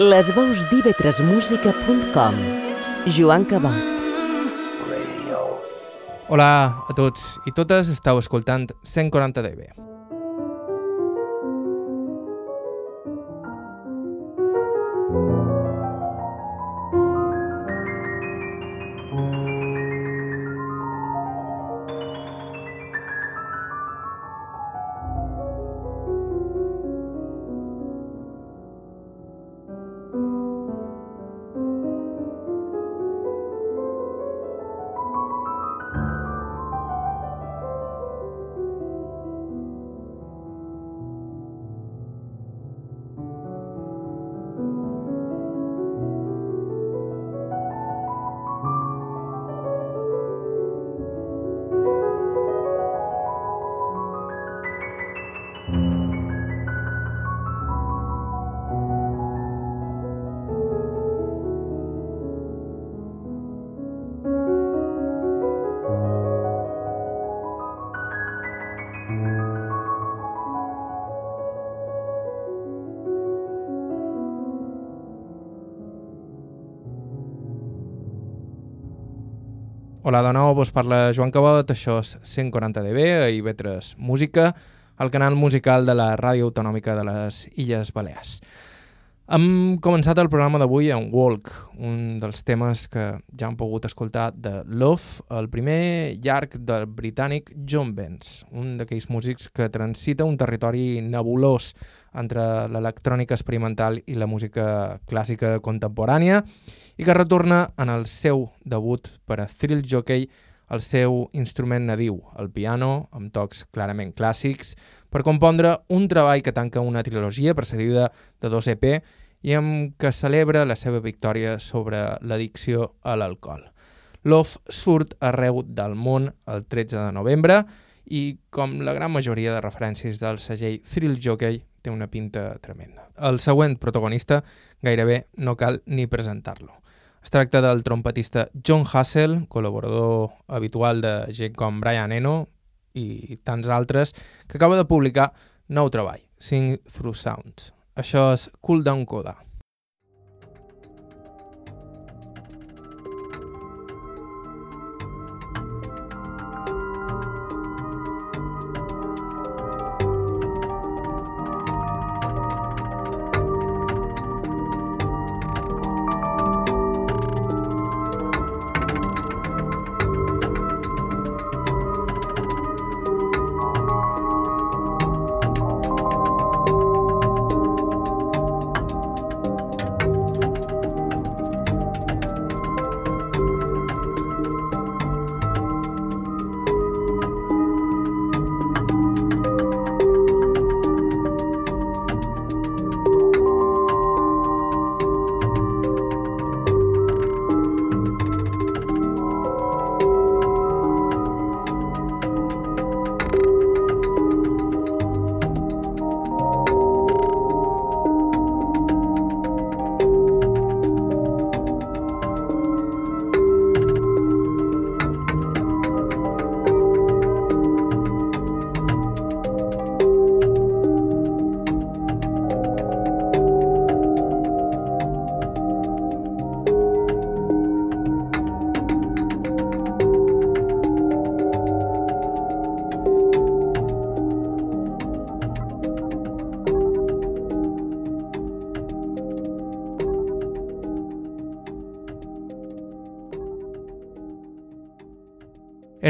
Les veus d'ivetresmusica.com Joan Cabot Hola a tots i totes, estàu escoltant 140 dB. Hola de nou, vos parla Joan Cabot, això és 140 dB, a IB3 Música, el canal musical de la Ràdio Autonòmica de les Illes Balears. Hem començat el programa d'avui amb Walk, un dels temes que ja han pogut escoltar de Love, el primer llarg del britànic John Benz, un d'aquells músics que transita un territori nebulós entre l'electrònica experimental i la música clàssica contemporània i que retorna en el seu debut per a Thrill Jockey el seu instrument nadiu, el piano, amb tocs clarament clàssics, per compondre un treball que tanca una trilogia precedida de dos EP i amb què celebra la seva victòria sobre l'addicció a l'alcohol. Love surt arreu del món el 13 de novembre i, com la gran majoria de referències del segell Thrill Jockey, té una pinta tremenda. El següent protagonista gairebé no cal ni presentar-lo. Es tracta del trompetista John Hassel, col·laborador habitual de gent com Brian Eno i tants altres, que acaba de publicar nou treball, Sing Through Sounds. Això és Cool Down Coda.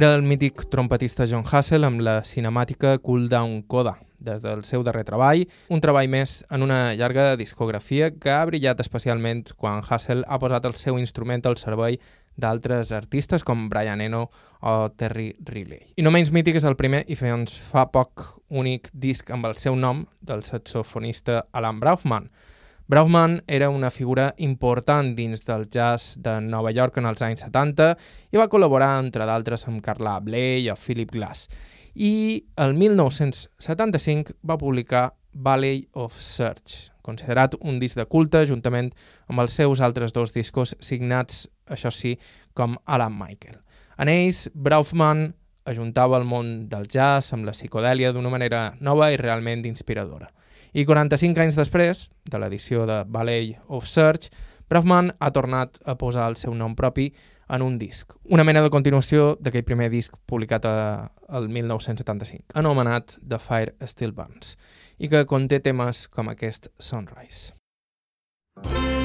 Era el mític trompetista John Hassel amb la cinemàtica Cool Down Coda, des del seu darrer treball, un treball més en una llarga discografia que ha brillat especialment quan Hassel ha posat el seu instrument al servei d'altres artistes com Brian Eno o Terry Riley. I no menys mític és el primer i fins fa poc únic disc amb el seu nom del saxofonista Alan Braufman, Brauman era una figura important dins del jazz de Nova York en els anys 70 i va col·laborar, entre d'altres, amb Carla Bley o Philip Glass. I el 1975 va publicar Valley of Search, considerat un disc de culte juntament amb els seus altres dos discos signats, això sí, com Alan Michael. En ells, Braufman ajuntava el món del jazz amb la psicodèlia d'una manera nova i realment inspiradora. I 45 anys després, de l'edició de Valley of Search, Braffman ha tornat a posar el seu nom propi en un disc, una mena de continuació d'aquell primer disc publicat el 1975, anomenat The Fire Still Burns, i que conté temes com aquest Sunrise. Sunrise.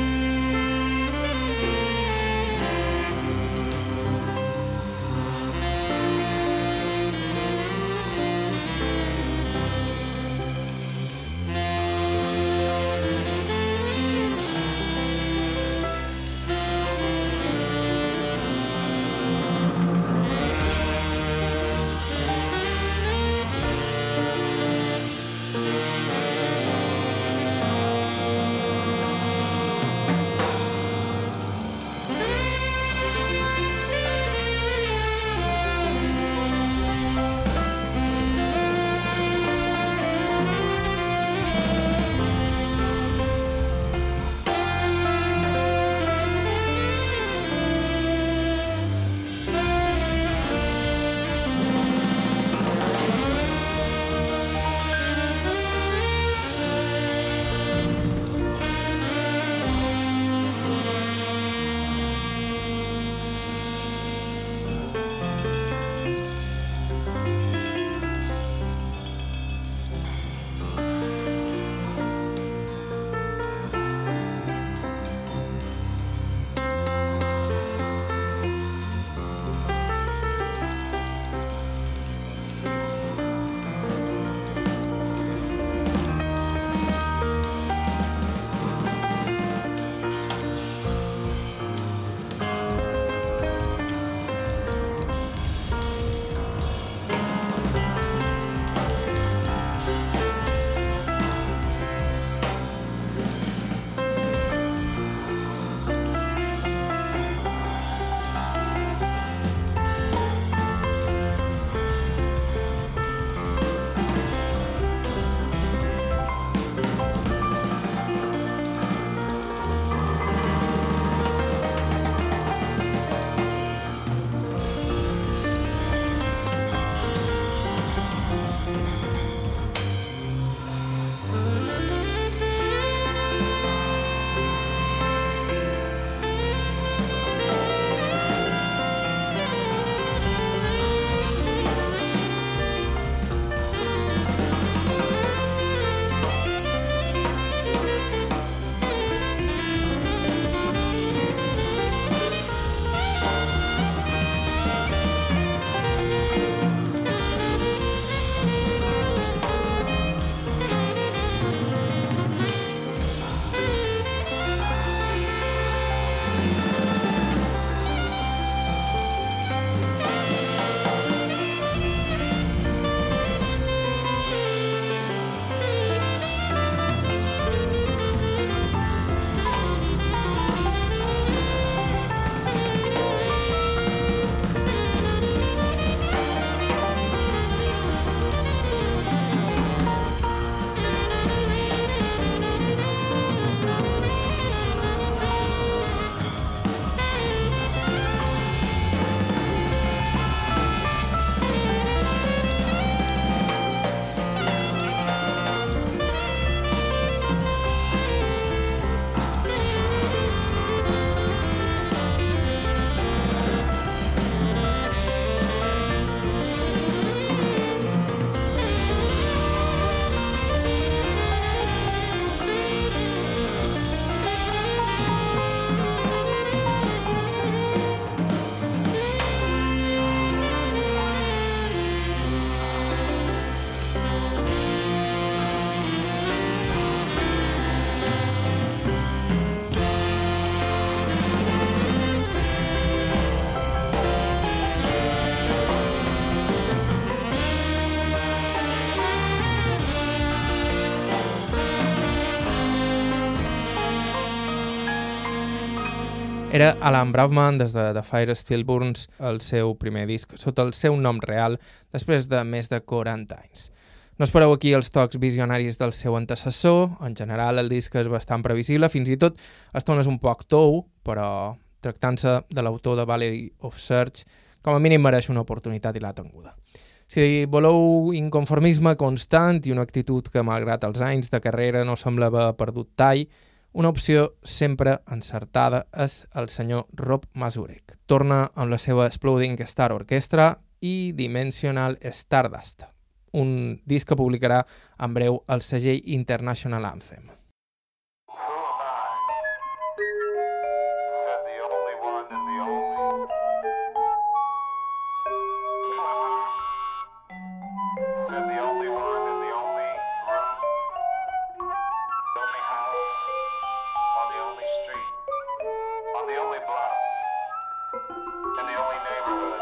Era Alan Braffman des de The Fire Still Burns, el seu primer disc, sota el seu nom real, després de més de 40 anys. No espereu aquí els tocs visionaris del seu antecessor, en general el disc és bastant previsible, fins i tot estones un poc tou, però tractant-se de l'autor de Valley of Search, com a mínim mereix una oportunitat i l'ha tenguda. Si voleu inconformisme constant i una actitud que, malgrat els anys de carrera, no semblava perdut tall, una opció sempre encertada és el senyor Rob Mazurek. Torna amb la seva Exploding Star Orchestra i Dimensional Stardust, un disc que publicarà en breu el segell International Anthem. in the only neighborhood,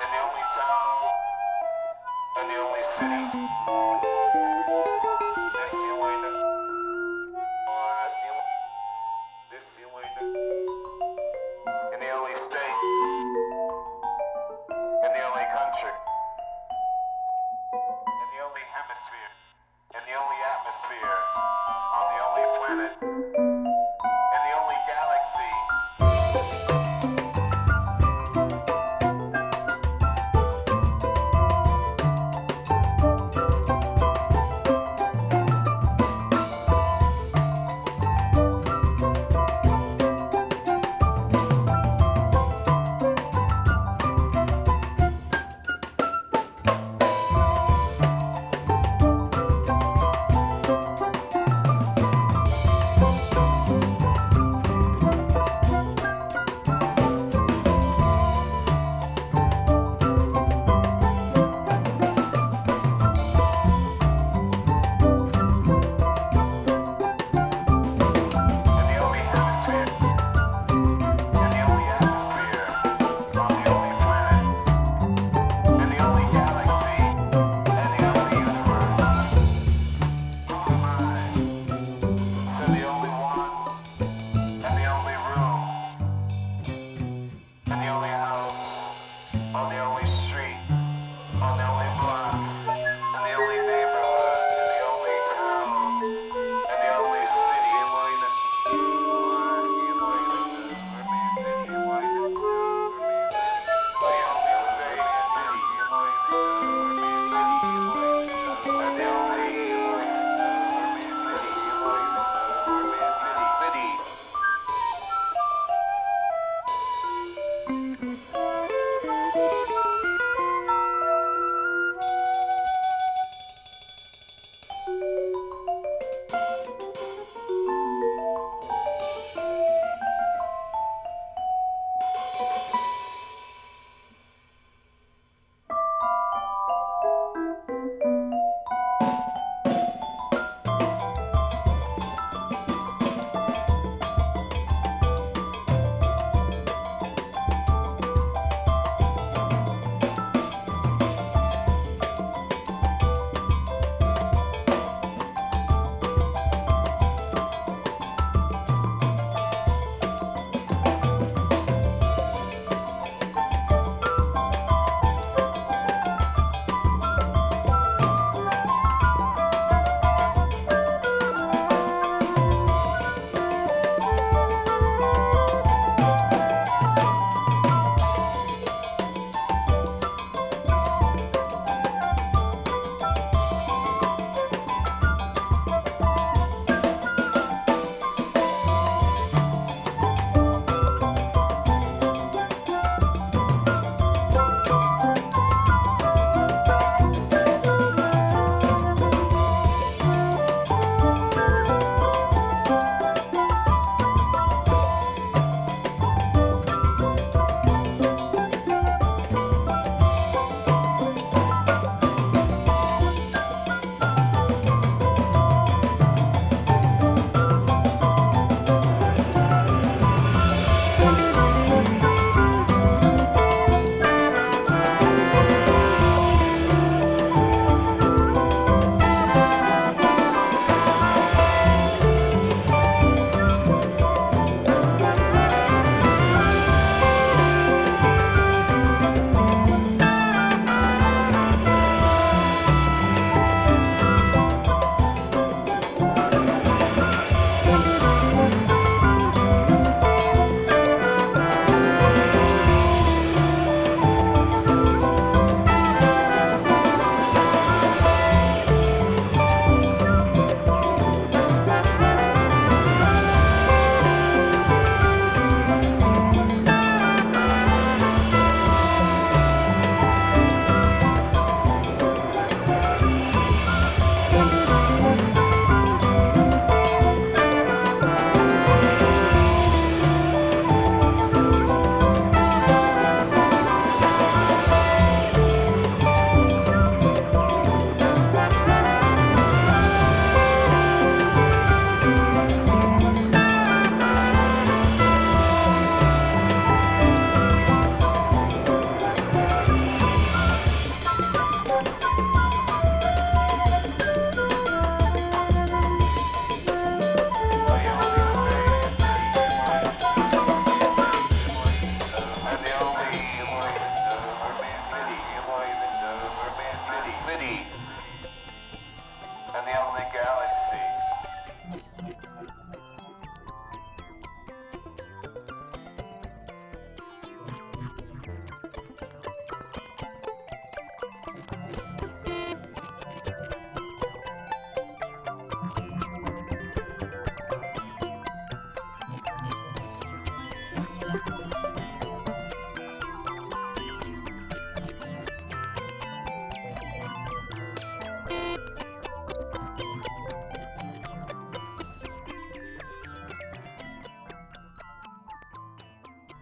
in the only town, in the only city.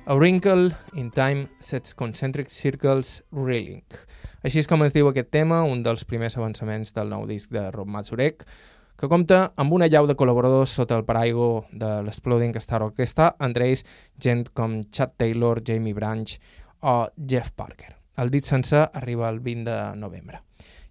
A Wrinkle in Time Sets Concentric Circles Reeling. Així és com es diu aquest tema, un dels primers avançaments del nou disc de Rob Mazurek, que compta amb una llau de col·laboradors sota el paraigo de l'Exploding Star Orchestra, entre ells gent com Chad Taylor, Jamie Branch o Jeff Parker. El dit sencer arriba el 20 de novembre.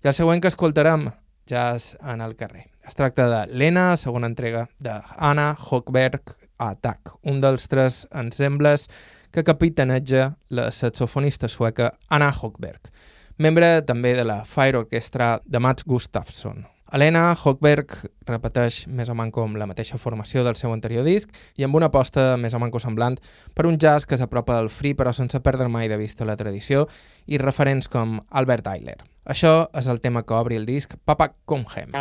I el següent que escoltarem, Jazz en el carrer. Es tracta de Lena, segona entrega de Anna Hochberg Attack, un dels tres ensembles que capitaneja la saxofonista sueca Anna Hochberg, membre també de la Fire Orchestra de Mats Gustafsson, Helena Hochberg repeteix més o manco amb la mateixa formació del seu anterior disc i amb una aposta més o manco semblant per un jazz que s'apropa al free però sense perdre mai de vista la tradició i referents com Albert Eiler. Això és el tema que obri el disc Papa Comhem.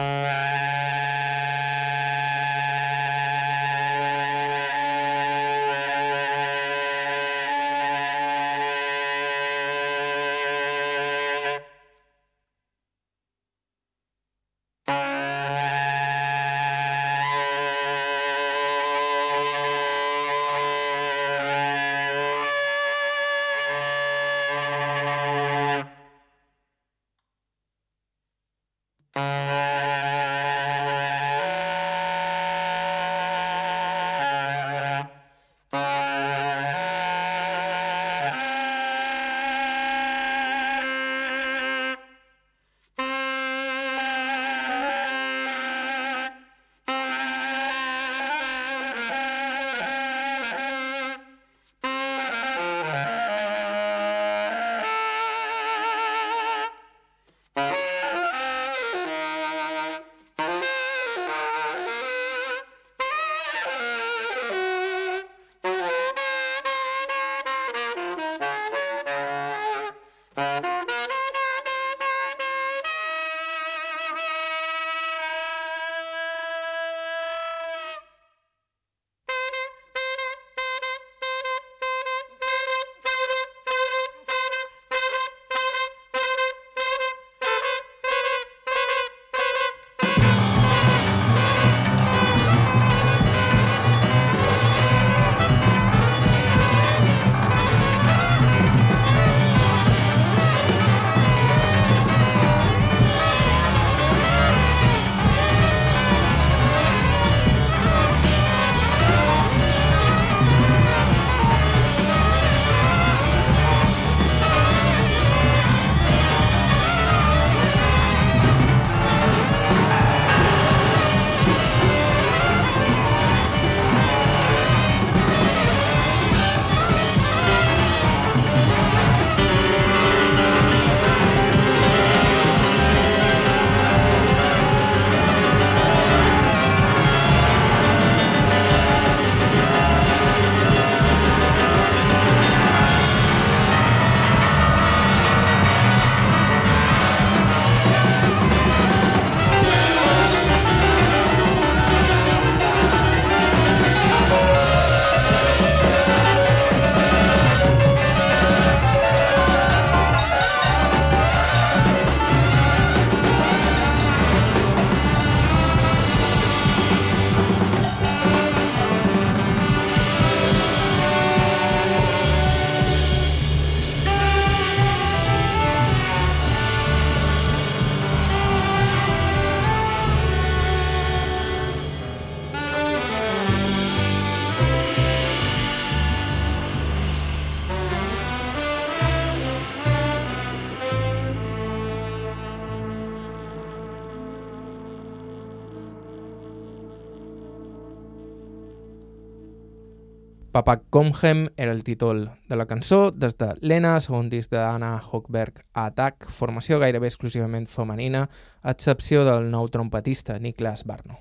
Papa Comhem era el títol de la cançó, des de Lena, segon disc d'Anna Hochberg Attack, formació gairebé exclusivament femenina, a excepció del nou trompetista Niklas Barno.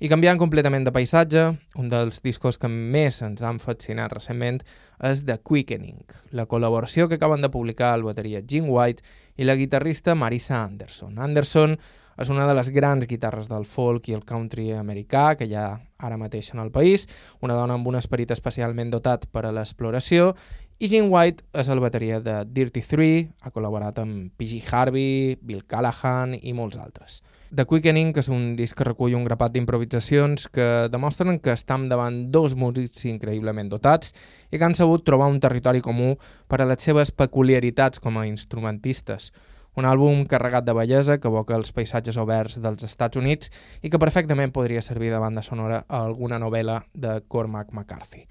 I canviant completament de paisatge, un dels discos que més ens han fascinat recentment és The Quickening, la col·laboració que acaben de publicar el bateria Jim White i la guitarrista Marisa Anderson. Anderson és una de les grans guitarres del folk i el country americà que hi ha ara mateix en el país, una dona amb un esperit especialment dotat per a l'exploració i Jim White és el bateria de Dirty Three, ha col·laborat amb P.G. Harvey, Bill Callahan i molts altres. The Quickening, que és un disc que recull un grapat d'improvisacions que demostren que estem davant dos músics increïblement dotats i que han sabut trobar un territori comú per a les seves peculiaritats com a instrumentistes. Un àlbum carregat de bellesa que evoca els paisatges oberts dels Estats Units i que perfectament podria servir de banda sonora a alguna novel·la de Cormac McCarthy.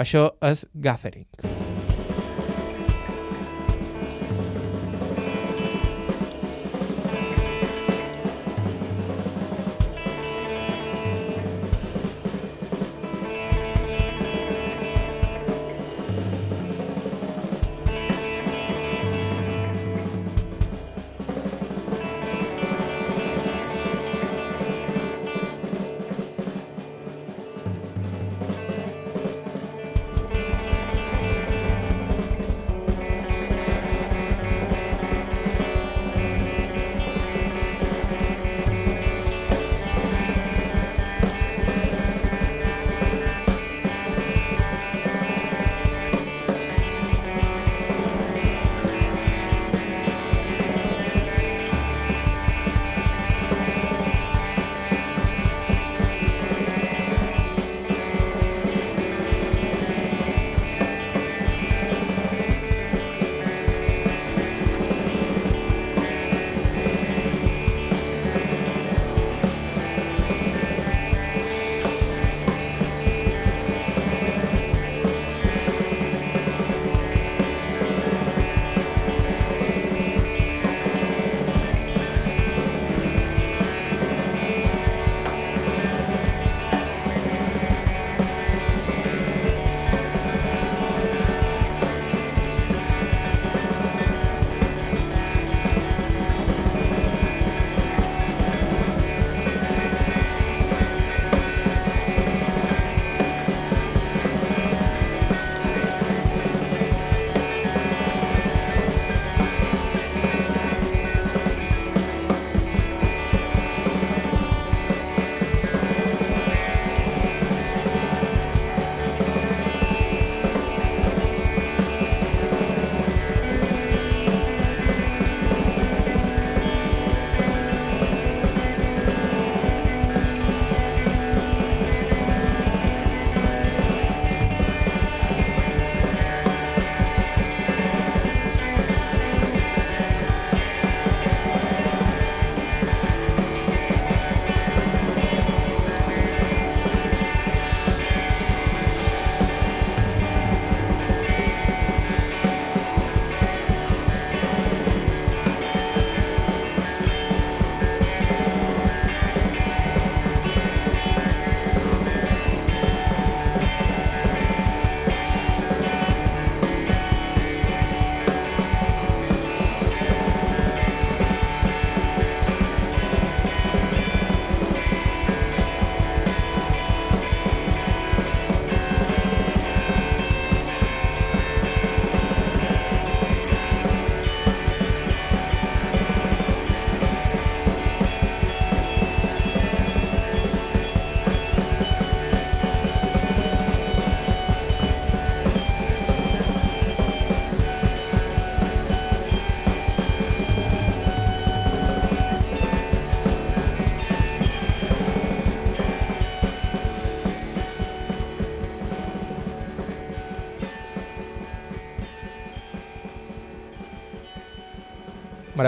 Això és Gathering. Gathering.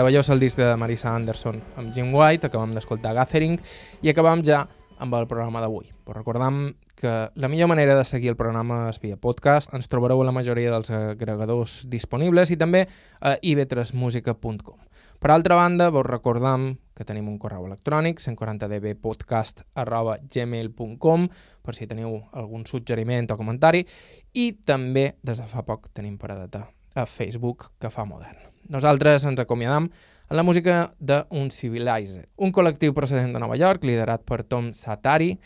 Meravellós el disc de Marisa Anderson amb Jim White, acabam d'escoltar Gathering i acabam ja amb el programa d'avui. Però recordam que la millor manera de seguir el programa és via podcast, ens trobareu a la majoria dels agregadors disponibles i també a ib3musica.com. Per altra banda, vos recordam que tenim un correu electrònic, 140dbpodcast arroba gmail.com per si teniu algun suggeriment o comentari i també des de fa poc tenim paradeta a Facebook que fa modern. Nosaltres ens acomiadam en la música d'Un Civilize, un col·lectiu procedent de Nova York liderat per Tom Satari.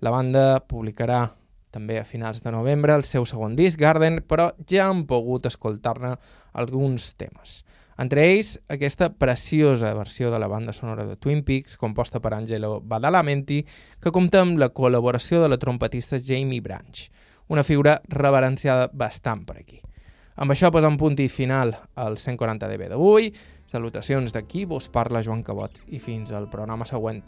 La banda publicarà també a finals de novembre el seu segon disc, Garden, però ja han pogut escoltar-ne alguns temes. Entre ells, aquesta preciosa versió de la banda sonora de Twin Peaks, composta per Angelo Badalamenti, que compta amb la col·laboració de la trompetista Jamie Branch, una figura reverenciada bastant per aquí. Amb això posem punt i final al 140 dB d'avui. Salutacions d'aquí, vos parla Joan Cabot i fins al programa següent.